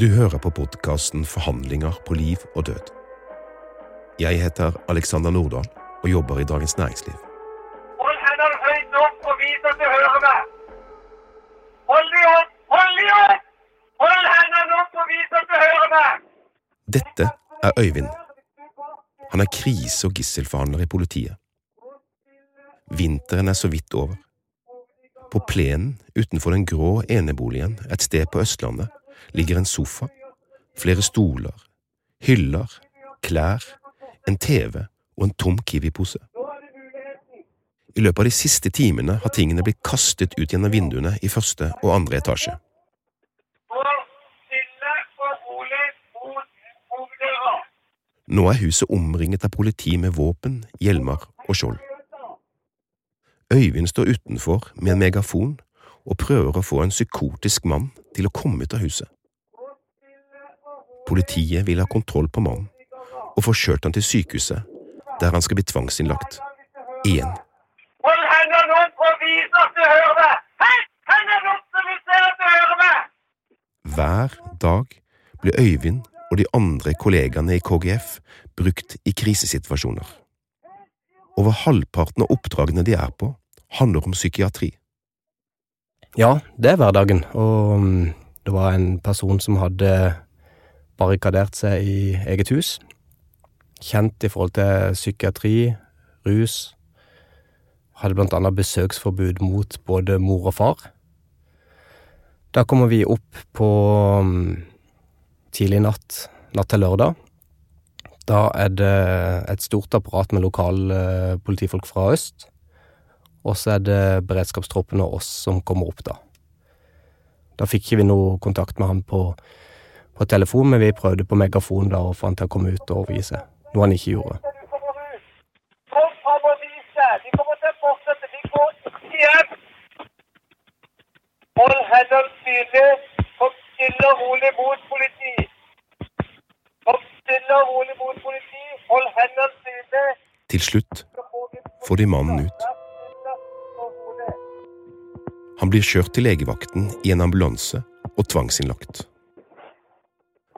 Du hører på podkasten Forhandlinger på liv og død. Jeg heter Alexander Nordahl og jobber i Dagens Næringsliv. Hold hendene høyt opp og vis at du hører meg. Hold de opp! Hold de opp! Hold hendene opp og vis at du hører meg. Dette er Øyvind. Han er krise- og gisselforhandler i politiet. Vinteren er så vidt over. På plenen utenfor den grå eneboligen et sted på Østlandet ligger en sofa, flere stoler, hyller, klær, en TV og en tom Kiwi-pose. I løpet av de siste timene har tingene blitt kastet ut gjennom vinduene i første og andre etasje. Nå er huset omringet av politi med våpen, hjelmer og skjold. Øyvind står utenfor med en megafon og prøver å få en psykotisk mann til å komme ut av huset. Politiet vil ha kontroll på mannen og får kjørt han til sykehuset, der han skal bli tvangsinnlagt. Igjen. Hold hendene opp og vis at du hører meg. Hendene opp så vi ser at du hører meg. Hver dag blir Øyvind og de andre kollegaene i KGF brukt i krisesituasjoner. Over halvparten av oppdragene de er på, handler om psykiatri. Ja, det er hverdagen, og mm, det var en person som hadde barrikadert seg i eget hus. Kjent i forhold til psykiatri, rus. Hadde blant annet besøksforbud mot både mor og far. Da kommer vi opp på mm, tidlig natt, natt til lørdag. Da er det et stort apparat med lokale politifolk fra øst. Og så er det beredskapstroppen og oss som kommer opp, da. Da fikk ikke vi noe kontakt med han på, på telefon, men vi prøvde på megafon da og få han til å komme ut og overgi seg, noe han ikke gjorde. Kom fram og vis deg. De kommer til å fortsette. vi går ikke hjem. Hold hendene synlige. Kom stille og rolig mot politi. Kom stille og rolig mot politi. Hold hendene synlige. Til slutt får de mannen ut. Han blir kjørt til legevakten i en ambulanse og tvangsinnlagt.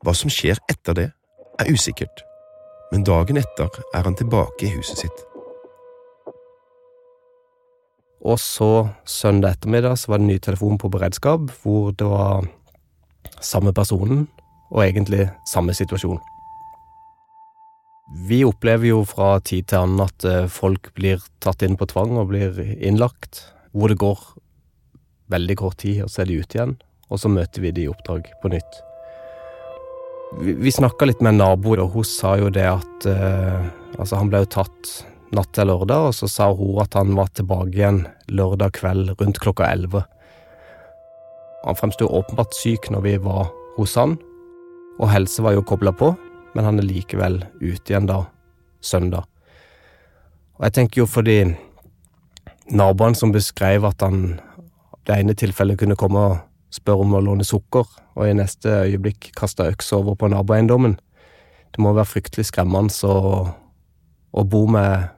Hva som skjer etter det, er usikkert, men dagen etter er han tilbake i huset sitt. Og så søndag ettermiddag så var det en ny telefon på beredskap, hvor det var samme personen, og egentlig samme situasjon. Vi opplever jo fra tid til annen at eh, folk blir tatt inn på tvang og blir innlagt, hvor det går veldig kort tid, og så er de ute igjen, og så møter vi de i oppdrag på nytt. Vi, vi snakka litt med en nabo, og hun sa jo det at eh, Altså, han ble jo tatt natt til lørdag, og så sa hun at han var tilbake igjen lørdag kveld rundt klokka elleve. Han fremsto åpenbart syk når vi var hos han, og helse var jo kobla på, men han er likevel ute igjen da søndag. Og jeg tenker jo fordi naboene som beskrev at han det ene tilfellet kunne komme og spørre om å låne sukker, og i neste øyeblikk kaste øks over på naboeiendommen. Det må være fryktelig skremmende å, å bo med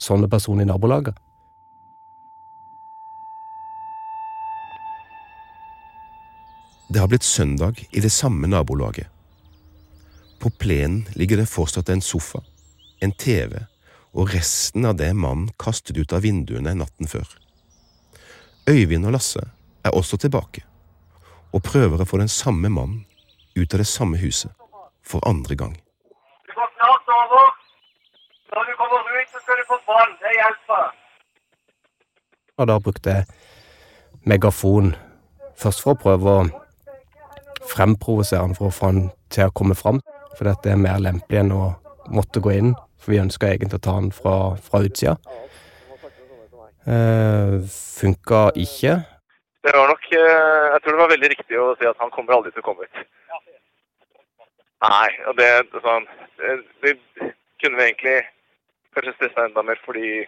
sånne personer i nabolaget. Det har blitt søndag i det samme nabolaget. På plenen ligger det fortsatt en sofa, en TV og resten av det mannen kastet ut av vinduene natten før. Øyvind og Lasse er også tilbake, og prøver å få den samme mannen ut av det samme huset for andre gang. Du går snart over. Når du kommer ut, så skal du få vann. Det hjelper. Og da brukte jeg megafon først for å prøve å fremprovosere han for å få han til å komme fram, for dette er mer lempelig enn å måtte gå inn, for vi ønsker egentlig å ta han fra, fra utsida. Eh, funka ikke. Det var nok eh, Jeg tror det var veldig riktig å si at han kommer aldri til å komme ut. Nei, og det sånn Det, det kunne vi egentlig kanskje stressa enda mer fordi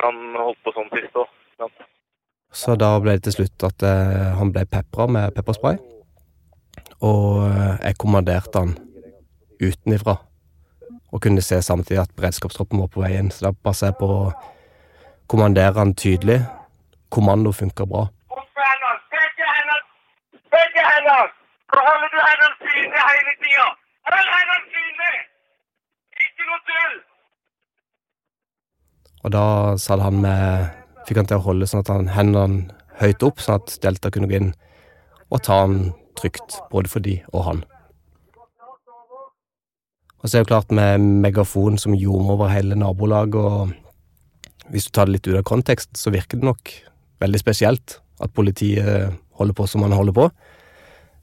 han holdt på sånn sist òg. Så da ble det til slutt at eh, han ble pepra med pepperspray. Og eh, jeg kommanderte han utenifra. Og kunne se samtidig at beredskapstroppen var på vei inn. Så da passa jeg på å kommandere han tydelig. Kommando funker bra. Opp med hendene! Begge hendene! Begge hendene! Så holder du hendene synlige hele tida! Hold hendene synlige! Ikke noe tull! Og da han med Fikk han til å holde sånn at han hendene høyt opp, sånn at Delta kunne gå inn og ta han trygt, både for de og han. Og så er det jo klart med megafon som ljomer over hele nabolaget, og hvis du tar det litt ut av kontekst, så virker det nok veldig spesielt at politiet holder på som man holder på.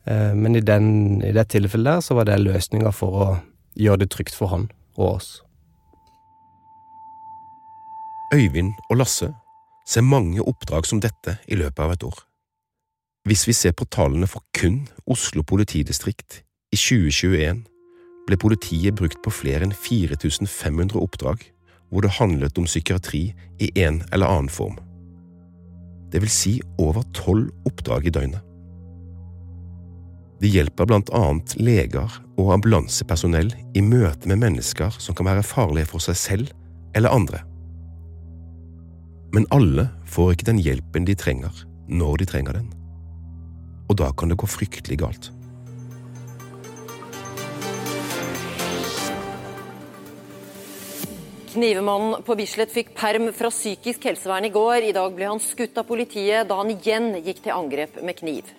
Eh, Men i, den, i det tilfellet der så var det løsninga for å gjøre det trygt for han og oss. Øyvind og Lasse ser mange oppdrag som dette i løpet av et år. Hvis vi ser på tallene for kun Oslo politidistrikt i 2021, ble politiet brukt på flere enn 4500 oppdrag hvor det handlet om psykiatri i en eller annen form. Det vil si over tolv oppdrag i døgnet. De hjelper blant annet leger og ambulansepersonell i møte med mennesker som kan være farlige for seg selv eller andre. Men alle får ikke den hjelpen de trenger, når de trenger den. Og da kan det gå fryktelig galt. Knivemannen på Bislett fikk perm fra psykisk helsevern i går. I dag ble han skutt av politiet da han igjen gikk til angrep med kniv.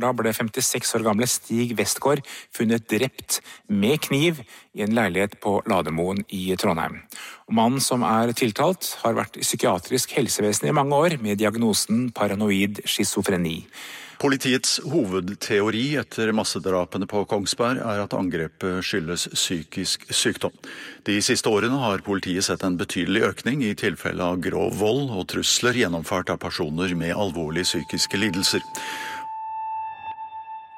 Da ble 56 år gamle Stig Westgård funnet drept med kniv i en leilighet på Lademoen i Trondheim. Mannen som er tiltalt, har vært i psykiatrisk helsevesen i mange år med diagnosen paranoid schizofreni. Politiets hovedteori etter massedrapene på Kongsberg er at angrepet skyldes psykisk sykdom. De siste årene har politiet sett en betydelig økning i tilfelle av grov vold og trusler gjennomført av personer med alvorlige psykiske lidelser.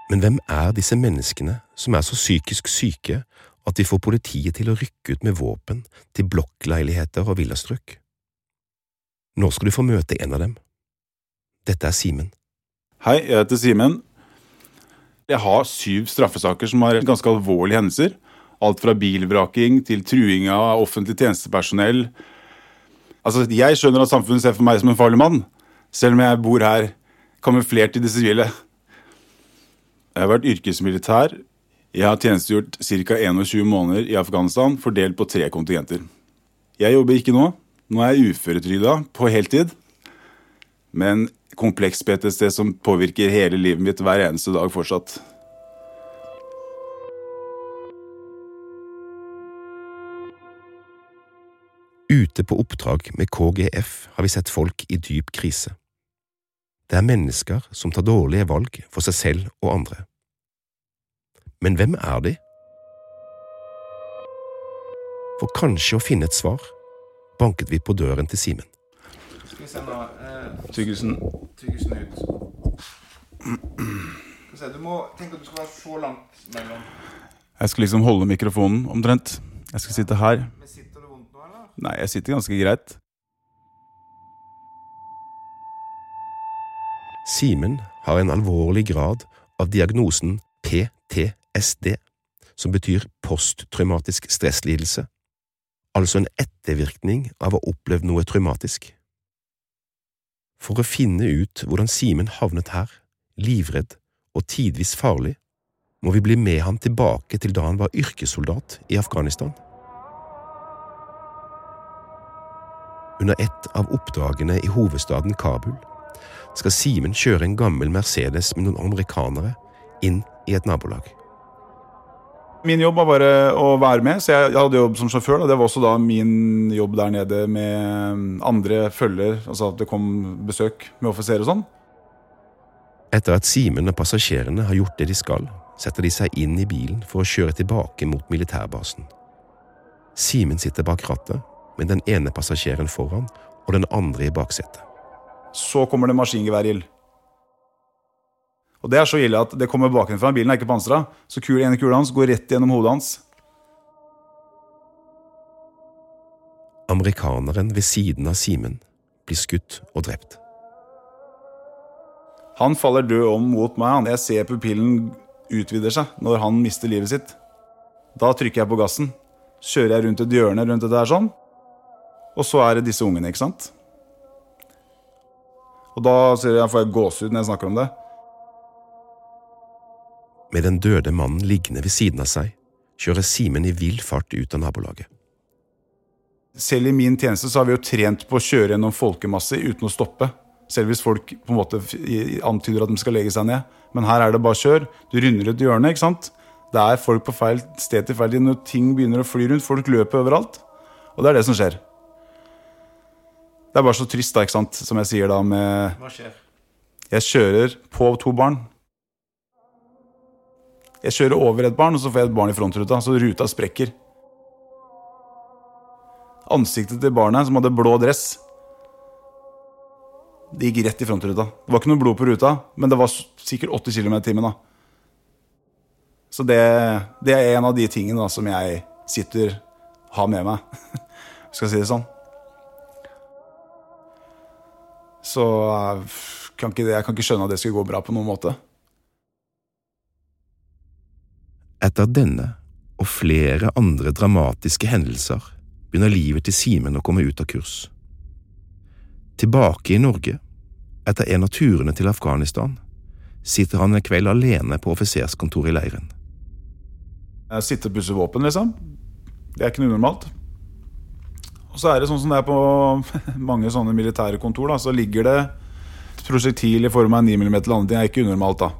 Men hvem er disse menneskene som er så psykisk syke at de får politiet til å rykke ut med våpen til blokkleiligheter og villastrøk? Nå skal du få møte en av dem. Dette er Simen. Hei, jeg heter Simen. Jeg har syv straffesaker som har ganske alvorlige hendelser. Alt fra bilvraking til truing av offentlig tjenestepersonell. Altså, Jeg skjønner at samfunnet ser for meg som en farlig mann, selv om jeg bor her kamuflert i det sivile. Jeg har vært yrkesmilitær. Jeg har tjenestegjort ca. 21 måneder i Afghanistan, fordelt på tre kontingenter. Jeg jobber ikke nå. Nå er jeg uføretrygda på heltid. Men kompleks PTSD som påvirker hele livet mitt hver eneste dag fortsatt. Ute på oppdrag med KGF har vi sett folk i dyp krise. Det er mennesker som tar dårlige valg for seg selv og andre. Men hvem er de? For kanskje å finne et svar banket vi på døren til Simen. Skal vi se nå Tyggelsen Ut. Du må tenke at du skal være så langt mellom Jeg skal liksom holde mikrofonen omtrent. Jeg skal sitte her. Sitter det vondt nå, eller? Nei, jeg sitter ganske greit. Simen har en alvorlig grad av diagnosen PTSD, som betyr posttraumatisk stresslidelse, altså en ettervirkning av å ha opplevd noe traumatisk. For å finne ut hvordan Simen havnet her, livredd og tidvis farlig, må vi bli med han tilbake til da han var yrkessoldat i Afghanistan. Under et av oppdragene i hovedstaden Kabul skal Simen kjøre en gammel Mercedes med noen amerikanere inn i et nabolag. Min jobb var bare å være med, så jeg hadde jobb som sjåfør. Og det var også da min jobb der nede med andre følger, altså at det kom besøk med offiserer og sånn. Etter at Simen og passasjerene har gjort det de skal, setter de seg inn i bilen for å kjøre tilbake mot militærbasen. Simen sitter bak rattet, med den ene passasjeren foran og den andre i baksetet. Så kommer det maskingeværild. Og det er så ille at det kommer bakenfra. Bilen er ikke pansra, så kul, ene kula hans går rett gjennom hodet hans. Amerikaneren ved siden av Simen blir skutt og drept. Han faller død om mot meg. Jeg ser pupillen utvider seg når han mister livet sitt. Da trykker jeg på gassen. Kjører jeg rundt et hjørne rundt dette her sånn. Og så er det disse ungene, ikke sant? Og da jeg, får jeg gåsehud når jeg snakker om det. Med den døde mannen liggende ved siden av seg, kjører Simen i vill fart ut av nabolaget. Selv i min tjeneste så har vi jo trent på å kjøre gjennom folkemasse uten å stoppe. Selv hvis folk på en måte antyder at de skal legge seg ned. Men her er det bare kjør. Du runder et hjørne. ikke sant? Det er folk på feil sted til feil tid. Når ting begynner å fly rundt, folk løper overalt. Og det er det som skjer. Det er bare så trist, da, ikke sant, som jeg sier da med Hva skjer? Jeg kjører på to barn. Jeg kjører over et barn, og så får jeg et barn i frontruta, så ruta sprekker. Ansiktet til barnet, som hadde blå dress, det gikk rett i frontruta. Det var ikke noe blod på ruta, men det var sikkert 80 km i timen. da. Så det, det, er en av de tingene da, som jeg sitter har med meg. Skal jeg si det sånn. Så kan ikke, jeg kan ikke skjønne at det skulle gå bra på noen måte. Etter denne og flere andre dramatiske hendelser begynner livet til Simen å komme ut av kurs. Tilbake i Norge, etter en av turene til Afghanistan, sitter han en kveld alene på offiserskontoret i leiren. Jeg sitter og pusser våpen, liksom. Det er ikke noe unormalt. Og så er det sånn som det er på mange sånne militære kontor, da, så ligger det et prosjektil i form av 9 mm eller. Det er ikke unormalt, da.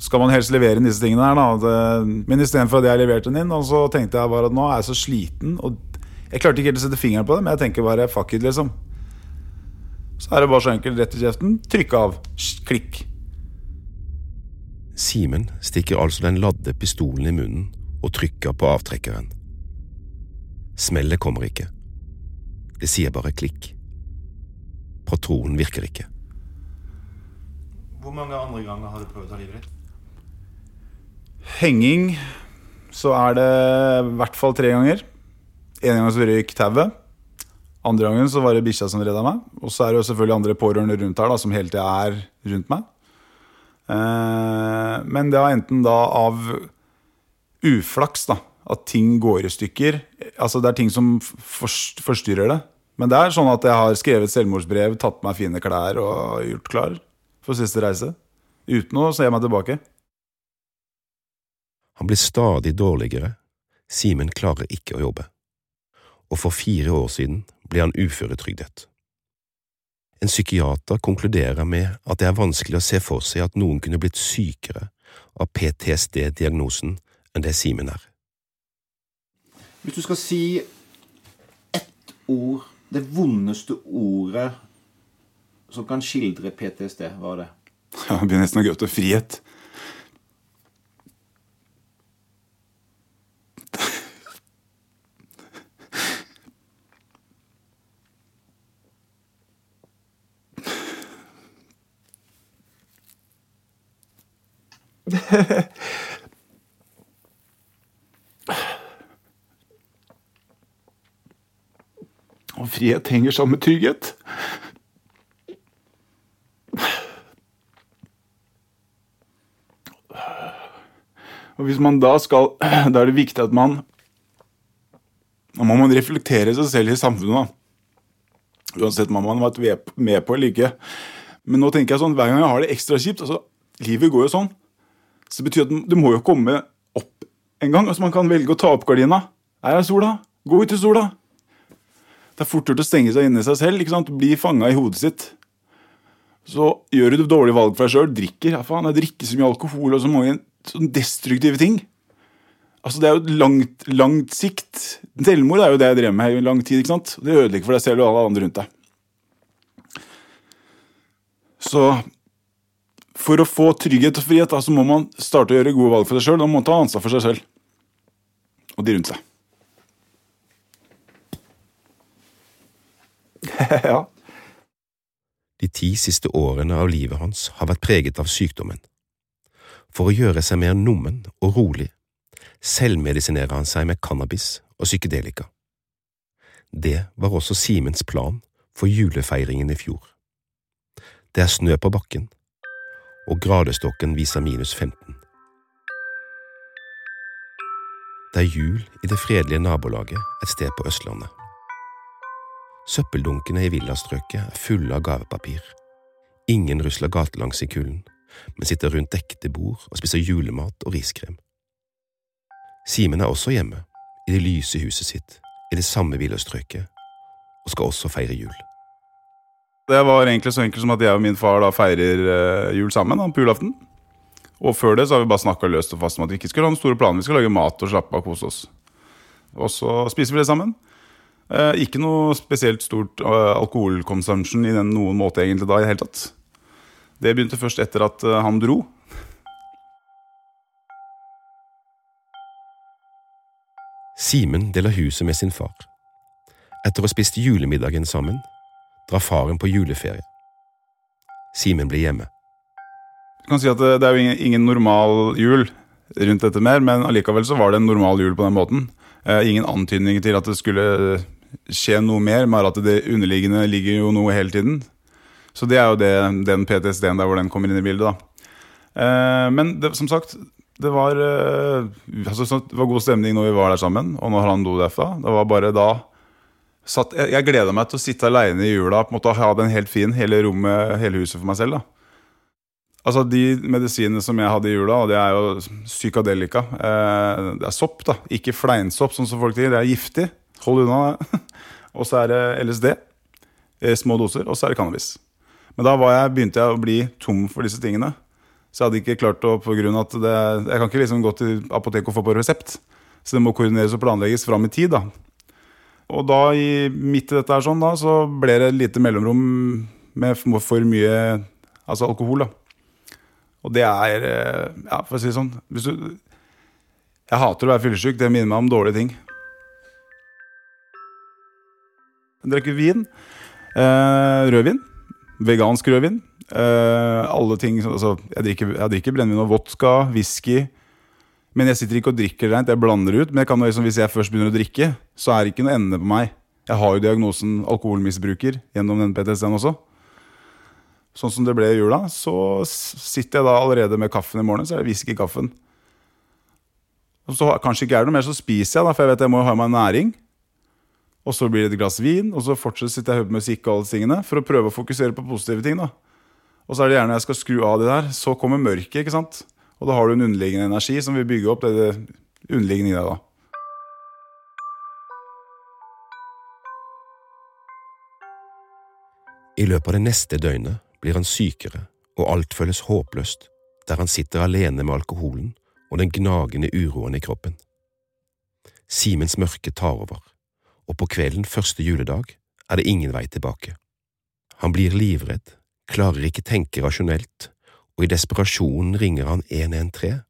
Skal man helst levere inn disse tingene her, da. Det, men istedenfor at jeg leverte den inn, og så tenkte jeg bare at nå er jeg så sliten. Og jeg klarte ikke helt å sette fingeren på det, men jeg tenker bare fuck it, liksom. Så er det bare så enkelt rett i kjeften. Trykke av. Klikk. Simen stikker altså den ladde pistolen i munnen og trykker på avtrekkeren. Smellet kommer ikke. Det sier bare klikk. Patronen virker ikke. Hvor mange andre ganger har du prøvd å ta livet ditt? Henging så er det i hvert fall tre ganger. En gang så røyk tauet. Andre gangen så var det bikkja som redda meg. Og så er det jo selvfølgelig andre pårørende rundt her da, som hele tida er rundt meg. Eh, men det har enten da av uflaks, da. At ting går i stykker. Altså Det er ting som forstyrrer det. Men det er sånn at jeg har skrevet selvmordsbrev, tatt på meg fine klær og gjort klar for siste reise. Uten å se meg tilbake. Han blir stadig dårligere. Simen klarer ikke å jobbe. Og for fire år siden ble han uføretrygdet. En psykiater konkluderer med at det er vanskelig å se for seg at noen kunne blitt sykere av PTSD-diagnosen enn det Simen er. Hvis du skal si ett ord, det vondeste ordet som kan skildre PTSD, hva er det? Ja, det blir nesten å gå til frihet. Og frihet henger sammen med trygghet. Og hvis man da skal Da er det viktig at man Da må man reflektere seg selv i samfunnet. Uansett om man har vært med på eller ikke. Men nå tenker jeg sånn, hver gang jeg har det ekstra kjipt altså, Livet går jo sånn. Så det betyr at du må jo komme opp en gang. Altså Man kan velge å ta opp gardina. Her er sola. Gå ut i sola. Det er fort gjort å stenge seg inne i seg selv. ikke sant? Bli fanga i hodet sitt. Så gjør du dårlige valg for deg sjøl. Drikker. Ja, faen, jeg drikker så mye alkohol og så mange sånne destruktive ting. Altså Det er jo langt, langt sikt. Selvmord er jo det jeg drev med i lang tid. ikke sant? Det ødelegger for deg selv og alle andre rundt deg. Så for å få trygghet og frihet da, så må man starte å gjøre gode valg for seg sjøl. Man må ta ansvar for seg selv og de rundt seg. ja. De ti siste årene av livet hans har vært preget av sykdommen. For å gjøre seg mer nummen og rolig selvmedisinerer han seg med cannabis og psykedelika. Det var også Simens plan for julefeiringen i fjor. Det er snø på bakken, og gradestokken viser minus 15. Det er jul i det fredelige nabolaget et sted på Østlandet. Søppeldunkene i villastrøket er fulle av gavepapir. Ingen rusler gatelangs i kulden, men sitter rundt dekte bord og spiser julemat og riskrem. Simen er også hjemme, i det lyse huset sitt, i det samme villastrøket, og skal også feire jul. Det var egentlig så enkelt som at jeg og min far da feirer eh, jul sammen da, på julaften. Og før det så har vi bare snakka løst og fast om at vi ikke skulle ha noen store planer. Vi skal lage mat og slappe av og kose oss. Og så spiser vi det sammen. Eh, ikke noe spesielt stort eh, alkoholkonsumption i den noen måte egentlig da i det hele tatt. Det begynte først etter at eh, han dro. Simen deler huset med sin far. Etter å ha spist julemiddagen sammen, drar faren på juleferie. Simen blir hjemme. Du kan si at det, det er jo ingen, normal jul rundt dette mer, men allikevel så var det en normal jul på den måten. Eh, ingen antydning til at det skulle skje noe mer, bare at det underliggende ligger jo noe hele tiden. Så det er jo det, den PTSD-en der hvor den kommer inn i bildet, da. Eh, men det, som sagt, det var, eh, altså, det var god stemning når vi var der sammen, og når han do derfra. Det var bare da satt, Jeg, jeg gleda meg til å sitte aleine i jula på en måte ha den helt fin, hele rommet, hele huset for meg selv. da. Altså De medisinene som jeg hadde i jula, det er jo psykadelika eh, Det er sopp, da. Ikke fleinsopp, sånn som folk sier. Det er giftig. Hold unna det. og så er det LSD. Eh, små doser. Og så er det cannabis. Men da jeg, begynte jeg å bli tom for disse tingene. Så jeg hadde ikke klart å på grunn av at det, Jeg kan ikke liksom gå til apoteket og få på resept. Så det må koordineres og planlegges fram i tid. da. Og da, i, midt i dette her sånn, da, så ble det et lite mellomrom med for mye altså alkohol. da. Og det er Ja, for å si det sånn du, Jeg hater å være fyllesyk. Det minner meg om dårlige ting. Jeg drikker vin. Eh, rødvin. Vegansk rødvin. Eh, alle ting altså, Jeg drikker, jeg drikker brennevin og vodka, whisky. Men jeg sitter ikke og drikker rent, jeg blander ut. Men jeg kan, liksom, hvis jeg først begynner å drikke, så er det ikke noe ende på meg. Jeg har jo diagnosen alkoholmisbruker gjennom den PTSD-en også. Sånn som det ble i jula, så sitter jeg da allerede med kaffen i morgen, så er det whisky i kaffen. Og så kanskje ikke er det noe mer, så spiser jeg, da, for jeg vet jeg må ha meg næring. Og så blir det et glass vin, og så fortsetter sitter jeg og hører på musikk og alle tingene for å prøve å fokusere på positive ting. da. Og så er det gjerne jeg skal skru av det der, så kommer mørket, ikke sant. Og da har du en underliggende energi som vil bygge opp det, det underliggende i deg da. I løpet av det neste døgnet blir han sykere, og alt føles håpløst der han sitter alene med alkoholen og den gnagende uroen i kroppen. Simens mørke tar over, og på kvelden første juledag er det ingen vei tilbake. Han blir livredd, klarer ikke tenke rasjonelt, og i desperasjonen ringer han 113,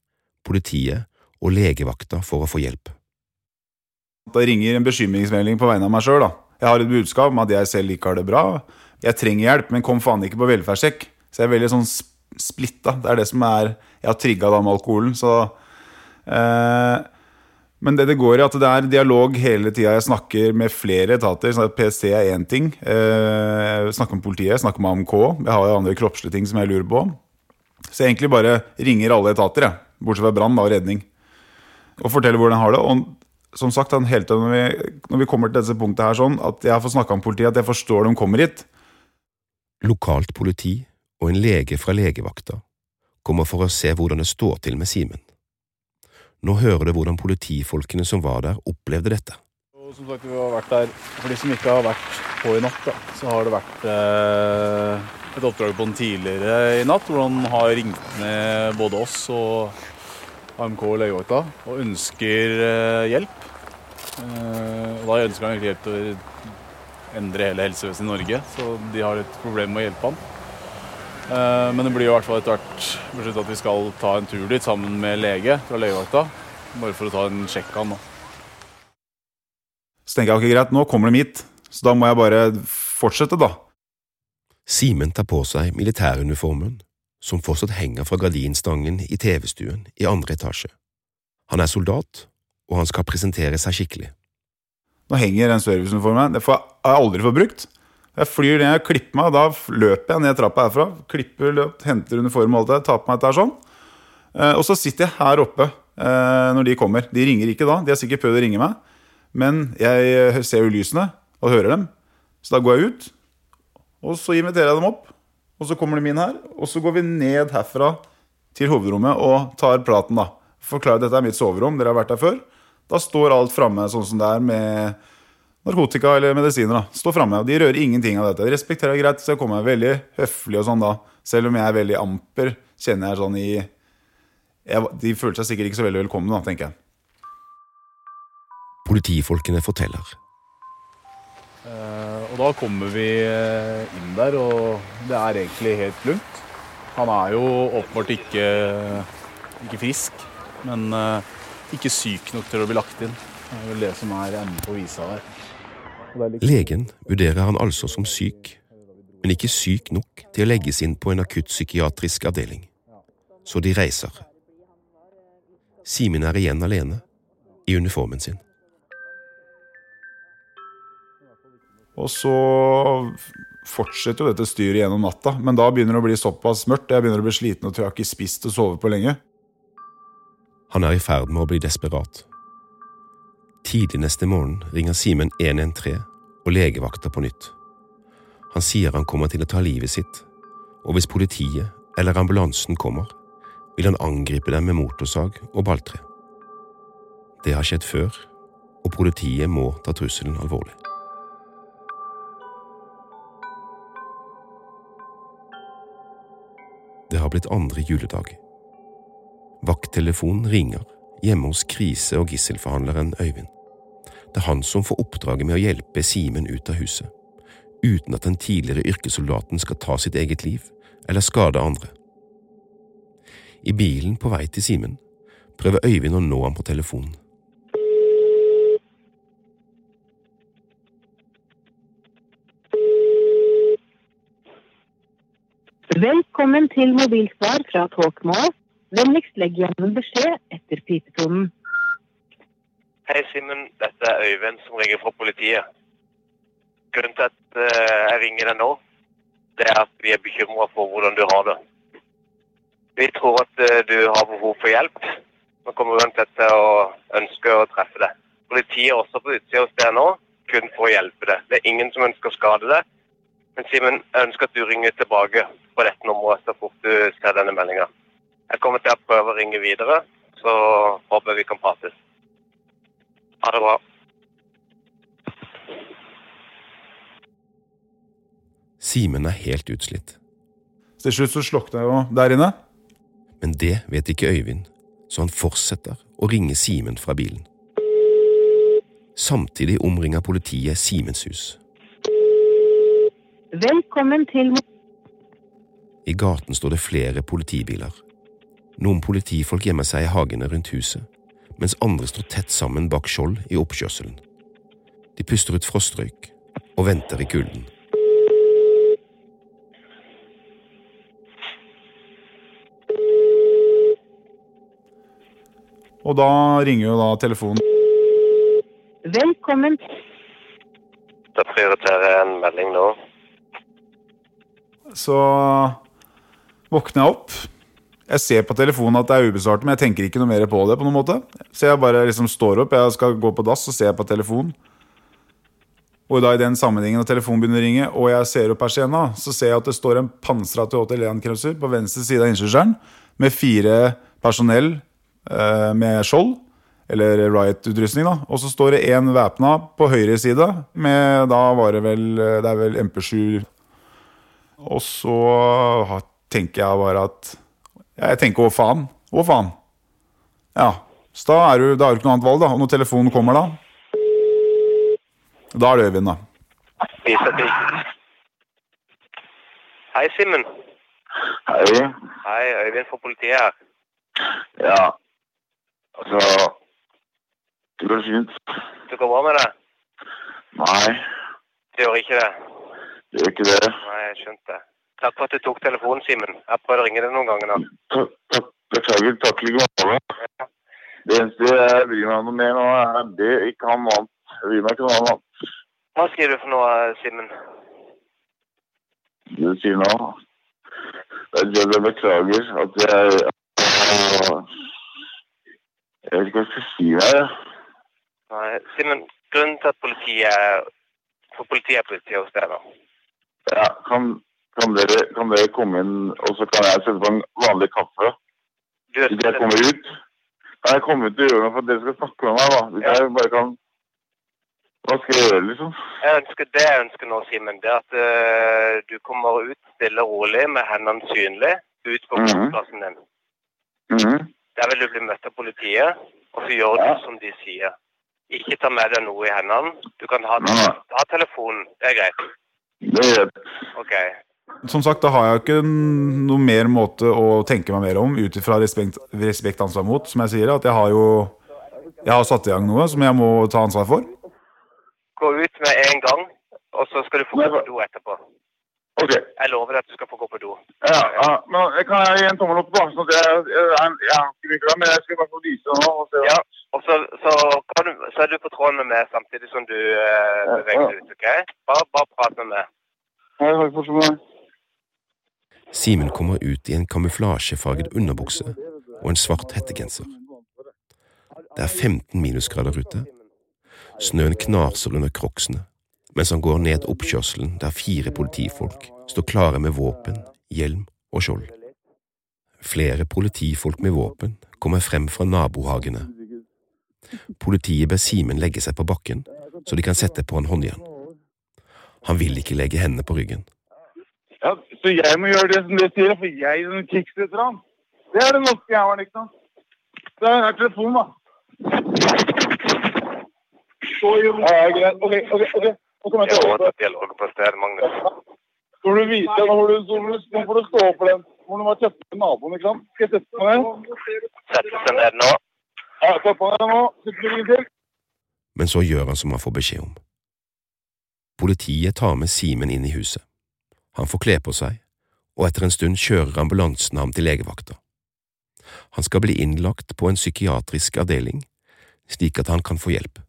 politiet og legevakta for å få hjelp. Da ringer en bekymringsmelding på vegne av meg sjøl. Jeg har et budskap om at jeg selv ikke har det bra, jeg trenger hjelp, men kom faen ikke på velferdssjekk. Så jeg er veldig sånn splitta. Det er det som er Jeg har trigga da med alkoholen, så eh, Men det det går i, at det er dialog hele tida. Jeg snakker med flere etater. Så PST er én ting. Eh, jeg snakker med politiet, jeg snakker med AMK. Jeg har jo andre kroppslige ting som jeg lurer på. Så jeg egentlig bare ringer alle etater, jeg. Bortsett fra brann og redning. Og forteller hvordan jeg har det. Og som sagt, hele tiden når vi, når vi kommer til dette punktet her sånn, at jeg får snakka med politiet, at jeg forstår de kommer hit lokalt politi og en lege fra legevakta kommer for å se hvordan det står til med Simen. Nå hører du hvordan politifolkene som var der, opplevde dette. Og som sagt, vi har vært der, For de som ikke har vært på i natt, da, så har det vært eh, et oppdrag på den tidligere i natt, hvor han har ringt ned både oss og AMK og legevakta og ønsker eh, hjelp. Eh, og da ønsker han hjelp til å endre hele helsevesenet i Norge, så de har et problem med å hjelpe han. Eh, men det blir i hvert fall etter hvert besluttet at vi skal ta en tur dit sammen med lege fra legevakta. Bare for å ta en sjekk av han. Så tenker jeg ok, greit, nå kommer de hit. Så da må jeg bare fortsette, da. Simen tar på seg militæruniformen, som fortsatt henger fra gardinstangen i TV-stuen i andre etasje. Han er soldat, og han skal presentere seg skikkelig. Nå henger den serviceuniformen. Det får jeg aldri fått brukt. Jeg flyr ned, klipper meg, da løper jeg ned trappa herfra. Klipper, løp, henter uniform og alt det, tar på meg dette sånn. Eh, og så sitter jeg her oppe eh, når de kommer. De ringer ikke da, de har sikkert prøvd å ringe meg. Men jeg eh, ser jo lysene og hører dem. Så da går jeg ut, og så inviterer jeg dem opp. Og så kommer de inn her, og så går vi ned herfra til hovedrommet og tar praten, da. Forklarer dette er mitt soverom, dere har vært der før. Da står alt framme sånn som det er med narkotika eller medisiner. da. Står framme. De rører ingenting av dette. De respekterer greit, så jeg kommer veldig høflig og sånn da. Selv om jeg er veldig amper, kjenner jeg sånn i jeg, De føler seg sikkert ikke så veldig velkomne, da, tenker jeg. Politifolkene forteller. Og da kommer vi eh, inn der, og det er egentlig helt lunt. Han er jo åpenbart ikke, ikke frisk, men eh, ikke syk nok til å bli lagt inn. Det er vel det som er enden på visa der. Legen vurderer han altså som syk, men ikke syk nok til å legges inn på en akuttpsykiatrisk avdeling. Så de reiser. Simen er igjen alene, i uniformen sin. Og så fortsetter jo dette styret gjennom natta, men da begynner det å bli såpass mørkt. Jeg begynner å bli sliten og tror jeg har ikke spist og sovet på lenge. Han er i ferd med å bli desperat. Tidlig neste morgen ringer Simen 113 og legevakta på nytt. Han sier han kommer til å ta livet sitt, og hvis politiet eller ambulansen kommer, vil han angripe dem med motorsag og balltre. Det har skjedd før, og politiet må ta trusselen alvorlig. Det har blitt andre juledag. Vakttelefonen ringer hjemme hos krise- og gisselforhandleren Øyvind. Det er han som får oppdraget med å hjelpe Simen ut av huset, uten at den tidligere yrkessoldaten skal ta sitt eget liv eller skade andre. I bilen på vei til Simen prøver Øyvind å nå ham på telefonen. Velkommen til mobilsvar fra Talkmore. Vennligst legg igjen en beskjed etter pipetonen. Hei, Simen. Dette er Øyvind som ringer fra politiet. Grunnen til at eh, jeg ringer deg nå, det er at vi er bekymra for hvordan du har det. Vi tror at eh, du har behov for hjelp. Vi kommer uansett til å ønske å treffe deg. Politiet er også på utsida hos deg nå, kun for å hjelpe deg. Det er ingen som ønsker å skade deg. Men Simen, jeg ønsker at du ringer tilbake på dette nummeret så fort du ser denne meldinga. Jeg kommer til å prøve å ringe videre, så håper jeg vi kan prates. Ha det bra. Simen er helt utslitt. Til slutt så slukner jeg jo der inne. Men det vet ikke Øyvind, så han fortsetter å ringe Simen fra bilen. Samtidig omringer politiet Simens hus. Velkommen til I gaten står det flere politibiler. Noen politifolk gjemmer seg i hagene rundt huset, mens andre står tett sammen bak skjold i oppkjørselen. De puster ut frostrøyk og venter i kulden. Og da ringer jo da telefonen. Velkommen Da prioriterer jeg en melding nå. Så våkner jeg opp. Jeg ser på telefonen at det er ubesvart, men jeg tenker ikke noe mer på det. på noen måte. Så jeg bare liksom står opp, jeg skal gå på dass, og ser på telefonen. Og da i den sammenhengen at telefonen begynner å ringe, og jeg ser opp persienna, så ser jeg at det står en pansra Toyota Cruiser på venstre side av innkjørselen med fire personell eh, med skjold, eller riot-utrustning, da. Og så står det én væpna på høyre side med da var det vel Det er vel MP7 Og så tenker jeg bare at Jeg tenker å faen? Å faen? Ja. Så da, er du, da har du ikke noe annet valg, da. Og når telefonen kommer da Da er det Øyvind, da. Hei, Simen. Hei. Hei, Øyvind fra politiet her. Ja. Altså Det går fint. Det går bra med deg? Nei. Det gjør ikke det. Det gjør ikke det. Nei, jeg skjønte. Takk for at du tok telefonen, Simen. Jeg har prøvd å ringe deg noen ganger nå. Takk, takk. Beklager, takk like måte. Det eneste jeg bryr meg noe mer nå, er det, ikke han annet. Jeg bryr meg ikke noe annet. Hva skriver du for noe, Simen? Du sier nå, jeg beklager at jeg Jeg vet ikke hva jeg skal si her. Nei, Simen, grunnen til at politiet For politiet er politiet hos deg, da. Ja, kan, kan, dere, kan dere komme inn, og så kan jeg sette på en vanlig kaffe? Hvis jeg kommer ut? Kan jeg komme ut og gjøre noe for at dere skal snakke med meg, da? Hvis jeg bare kan Hva skal jeg gjøre, liksom? Jeg ønsker, det jeg ønsker nå, Simen, det er at uh, du kommer ut stille og rolig med hendene synlig ut på Mhm. plassen din. Mhm. Der vil du bli møtt av politiet, og så gjør du som de sier. Ikke ta med deg noe i hendene. Du kan ha, ha telefonen. Det er greit. Det gjør. Ok. Som sagt, da har jeg ikke noe mer måte å tenke meg mer om ut ifra respekt, respekt ansvar mot. Som jeg sier, at jeg har jo Jeg har satt i gang noe som jeg må ta ansvar for. Gå ut med en gang, og så skal du få gå på do etterpå. Ok. Jeg lover at du skal få gå på do. Ja, ja, men jeg kan jeg gi en tommel opp, da? Sånn at jeg, jeg, jeg, jeg mye klar, men jeg skal bare få lyse nå. Og se. Ja, og så, så, kan du, så er du på tråden med meg samtidig som du eh, beveger deg ut, OK? Bare, bare prat med meg. Jeg har ikke meg. Simen kommer ut i en kamuflasjefarget underbukse og en svart hettegenser. Det er 15 minusgrader ute. Snøen knaser under crocsene mens han går ned oppkjørselen der fire politifolk står klare med våpen, hjelm og skjold. Flere politifolk med våpen kommer frem fra nabohagene. Politiet ber Simen legge seg på bakken så de kan sette på en håndjern. Han vil ikke legge hendene på ryggen. Ja, så jeg må gjøre det som de sier, for jeg er en krigsveteran. Det er den norske jævelen, ikke sant? Det er telefonen, da. Så jo. Ja, greit. Ok, ok, ok. Nå kommer jeg til å dialog på sted, Magnus. Nå får du vite, nå får du, nå får du stå opp for den. Nå må du være tøff med naboen, ikke sant? Skal jeg sette på den? Sette seg ned nå. Ja, sett på nå. Sitter du? Men så gjør han som han får beskjed om. Politiet tar med Simen inn i huset. Han får kle på seg, og etter en stund kjører ambulansen ham til legevakta. Han skal bli innlagt på en psykiatrisk avdeling, slik at han kan få hjelp.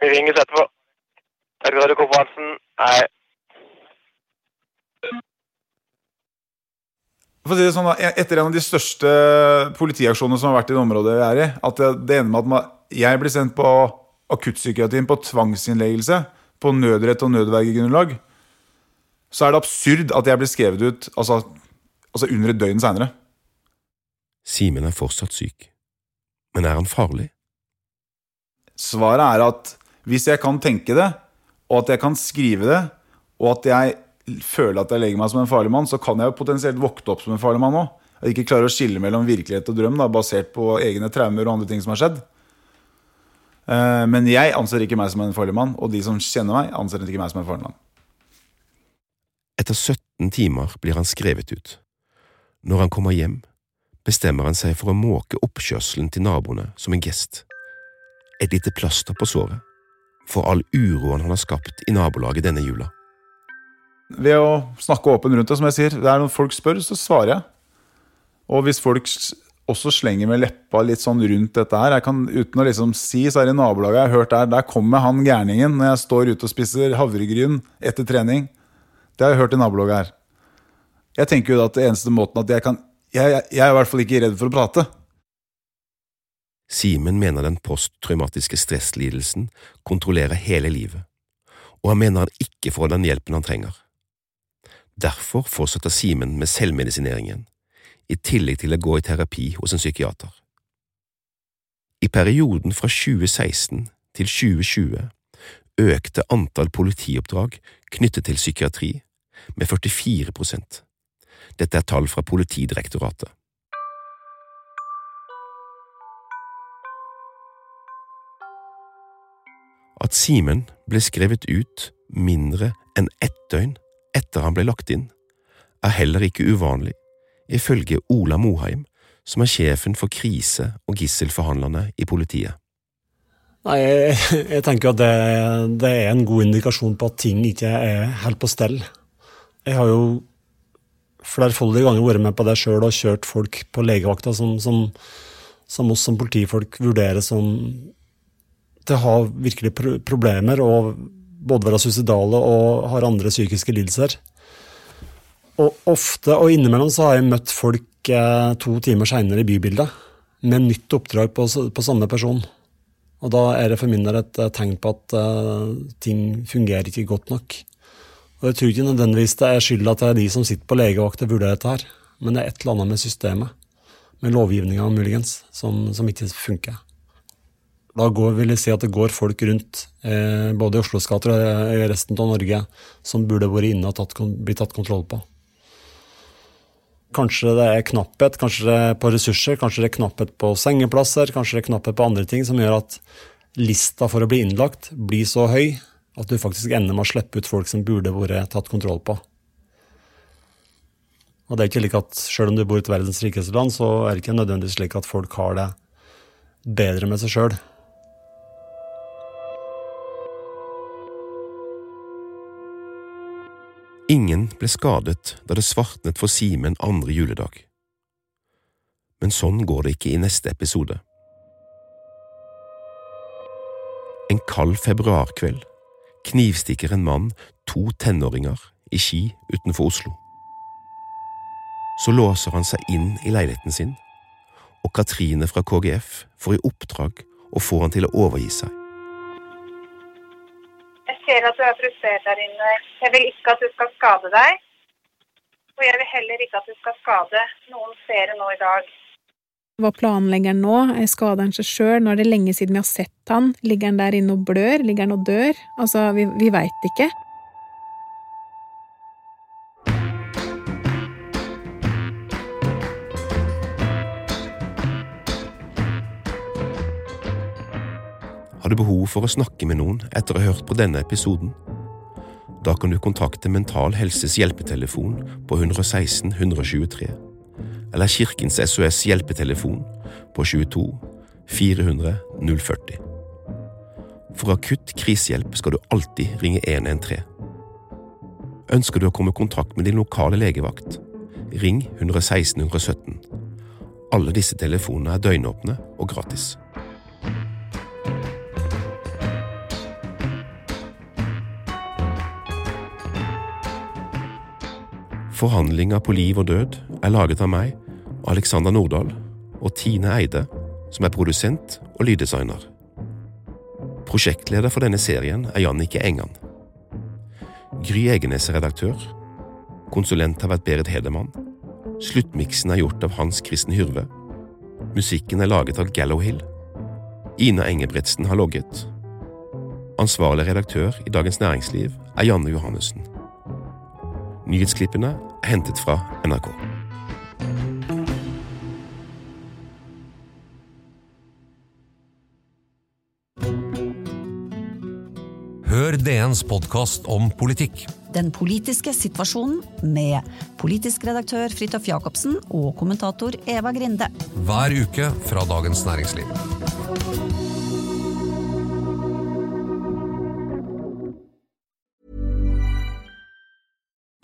Vi ringes etterpå. Takk for konferansen. Hei. Hansen? å si det sånn, Etter en av de største politiaksjonene som har vært i det området vi er i, at det, det ender med at man, jeg blir sendt på akuttpsykiatrien på tvangsinnleggelse på nødrett og nødvergegrunnlag, så er det absurd at jeg blir skrevet ut altså, altså under et døgn seinere. Simen er fortsatt syk. Men er han farlig? Svaret er at hvis jeg kan tenke det, og at jeg kan skrive det, og at jeg føler at jeg legger meg som en farlig mann, så kan jeg jo potensielt våkne opp som en farlig mann òg. Jeg ikke klarer å skille mellom virkelighet og drøm, da, basert på egne traumer og andre ting som har skjedd. Eh, Men jeg anser ikke meg som en farlig mann, og de som kjenner meg, anser ikke meg som en farlig mann. Etter 17 timer blir han skrevet ut. Når han kommer hjem, bestemmer han seg for å måke oppkjørselen til naboene som en gest. Et lite plaster på såret for all uroen han har skapt i nabolaget denne jula. Ved å snakke åpen rundt det, som jeg sier. Det er Når folk spør, så svarer jeg. Og hvis folk også slenger med leppa litt sånn rundt dette her jeg kan, Uten å liksom si, så er det i nabolaget jeg har hørt der Der kommer han gærningen når jeg står ute og spiser havregryn etter trening. Det har jeg hørt i nabolaget her. Jeg tenker jo da at det eneste måten at jeg kan Jeg, jeg, jeg er i hvert fall ikke redd for å prate. Simen mener den posttraumatiske stresslidelsen kontrollerer hele livet, og han mener han ikke får den hjelpen han trenger. Derfor fortsetter Simen med selvmedisineringen, i tillegg til å gå i terapi hos en psykiater. I perioden fra 2016 til 2020 økte antall politioppdrag knyttet til psykiatri med 44 prosent. Dette er tall fra Politidirektoratet. At Simen ble skrevet ut mindre enn ett døgn etter han ble lagt inn, er heller ikke uvanlig, ifølge Ola Moheim, som er sjefen for krise- og gisselforhandlerne i politiet. Nei, jeg, jeg tenker at det, det, er en god indikasjon på at ting ikke er helt på stell. Jeg har jo flerfoldige ganger vært med på det sjøl og kjørt folk på legevakta som, som, som, oss som politifolk vurderer som til å ha virkelig problemer og både være suicidale og har andre psykiske lidelser. Og ofte og innimellom så har jeg møtt folk eh, to timer seinere i bybildet med nytt oppdrag på, på samme person. Og da er det for min del et eh, tegn på at eh, ting fungerer ikke godt nok. Og jeg tror ikke nødvendigvis det er skylda til de som sitter på legevakt og vurderer dette her, men det er et eller annet med systemet, med lovgivninga muligens, som, som, ikke funker. Da går, vil jeg si at det går folk rundt, eh, både i Oslos gater og i resten av Norge, som burde vært inne og tatt, blitt tatt kontroll på. Kanskje det er knapphet kanskje det er på ressurser, kanskje det er knapphet på sengeplasser, kanskje det er knapphet på andre ting som gjør at lista for å bli innlagt blir så høy at du faktisk ender med å slippe ut folk som burde vært tatt kontroll på. Og det er ikke slik at Selv om du bor i et verdens rikeste land, så er det ikke nødvendigvis slik at folk har det bedre med seg sjøl. Ingen ble skadet da det svartnet for Simen andre juledag. Men sånn går det ikke i neste episode. En kald februarkveld knivstikker en mann to tenåringer i Ski utenfor Oslo. Så låser han seg inn i leiligheten sin, og Katrine fra KGF får i oppdrag å få han til å overgi seg ser at du er frustrert der inne. Jeg vil ikke at du skal skade deg. Og jeg vil heller ikke at du skal skade noen flere nå i dag. Hva planlegger han nå? Skader han seg sjøl? er det lenge siden vi har sett han? Ligger han der inne og blør? Ligger han og dør? Altså, vi, vi veit ikke. Har du behov for å snakke med noen etter å ha hørt på denne episoden? Da kan du kontakte Mental Helses hjelpetelefon på 116 123, eller Kirkens SOS hjelpetelefon på 22 400 040. For akutt krisehjelp skal du alltid ringe 113. Ønsker du å komme i kontakt med din lokale legevakt? Ring 116 117. Alle disse telefonene er døgnåpne og gratis. Forhandlinger på liv og død er laget av meg, Alexander Nordahl, og Tine Eide, som er produsent og lyddesigner. Prosjektleder for denne serien er Jannicke Engan. Gry Egenes er redaktør. Konsulent har vært Berit Hedemann. Sluttmiksen er gjort av Hans Kristen Hyrve. Musikken er laget av Gallowhill. Ina Engebretsen har logget. Ansvarlig redaktør i Dagens Næringsliv er Janne Johannessen. Nyhetsklippene er hentet fra NRK. Hør DNs podkast om politikk. Den politiske situasjonen med politisk redaktør Fridtjof Jacobsen og kommentator Eva Grinde. Hver uke fra Dagens Næringsliv.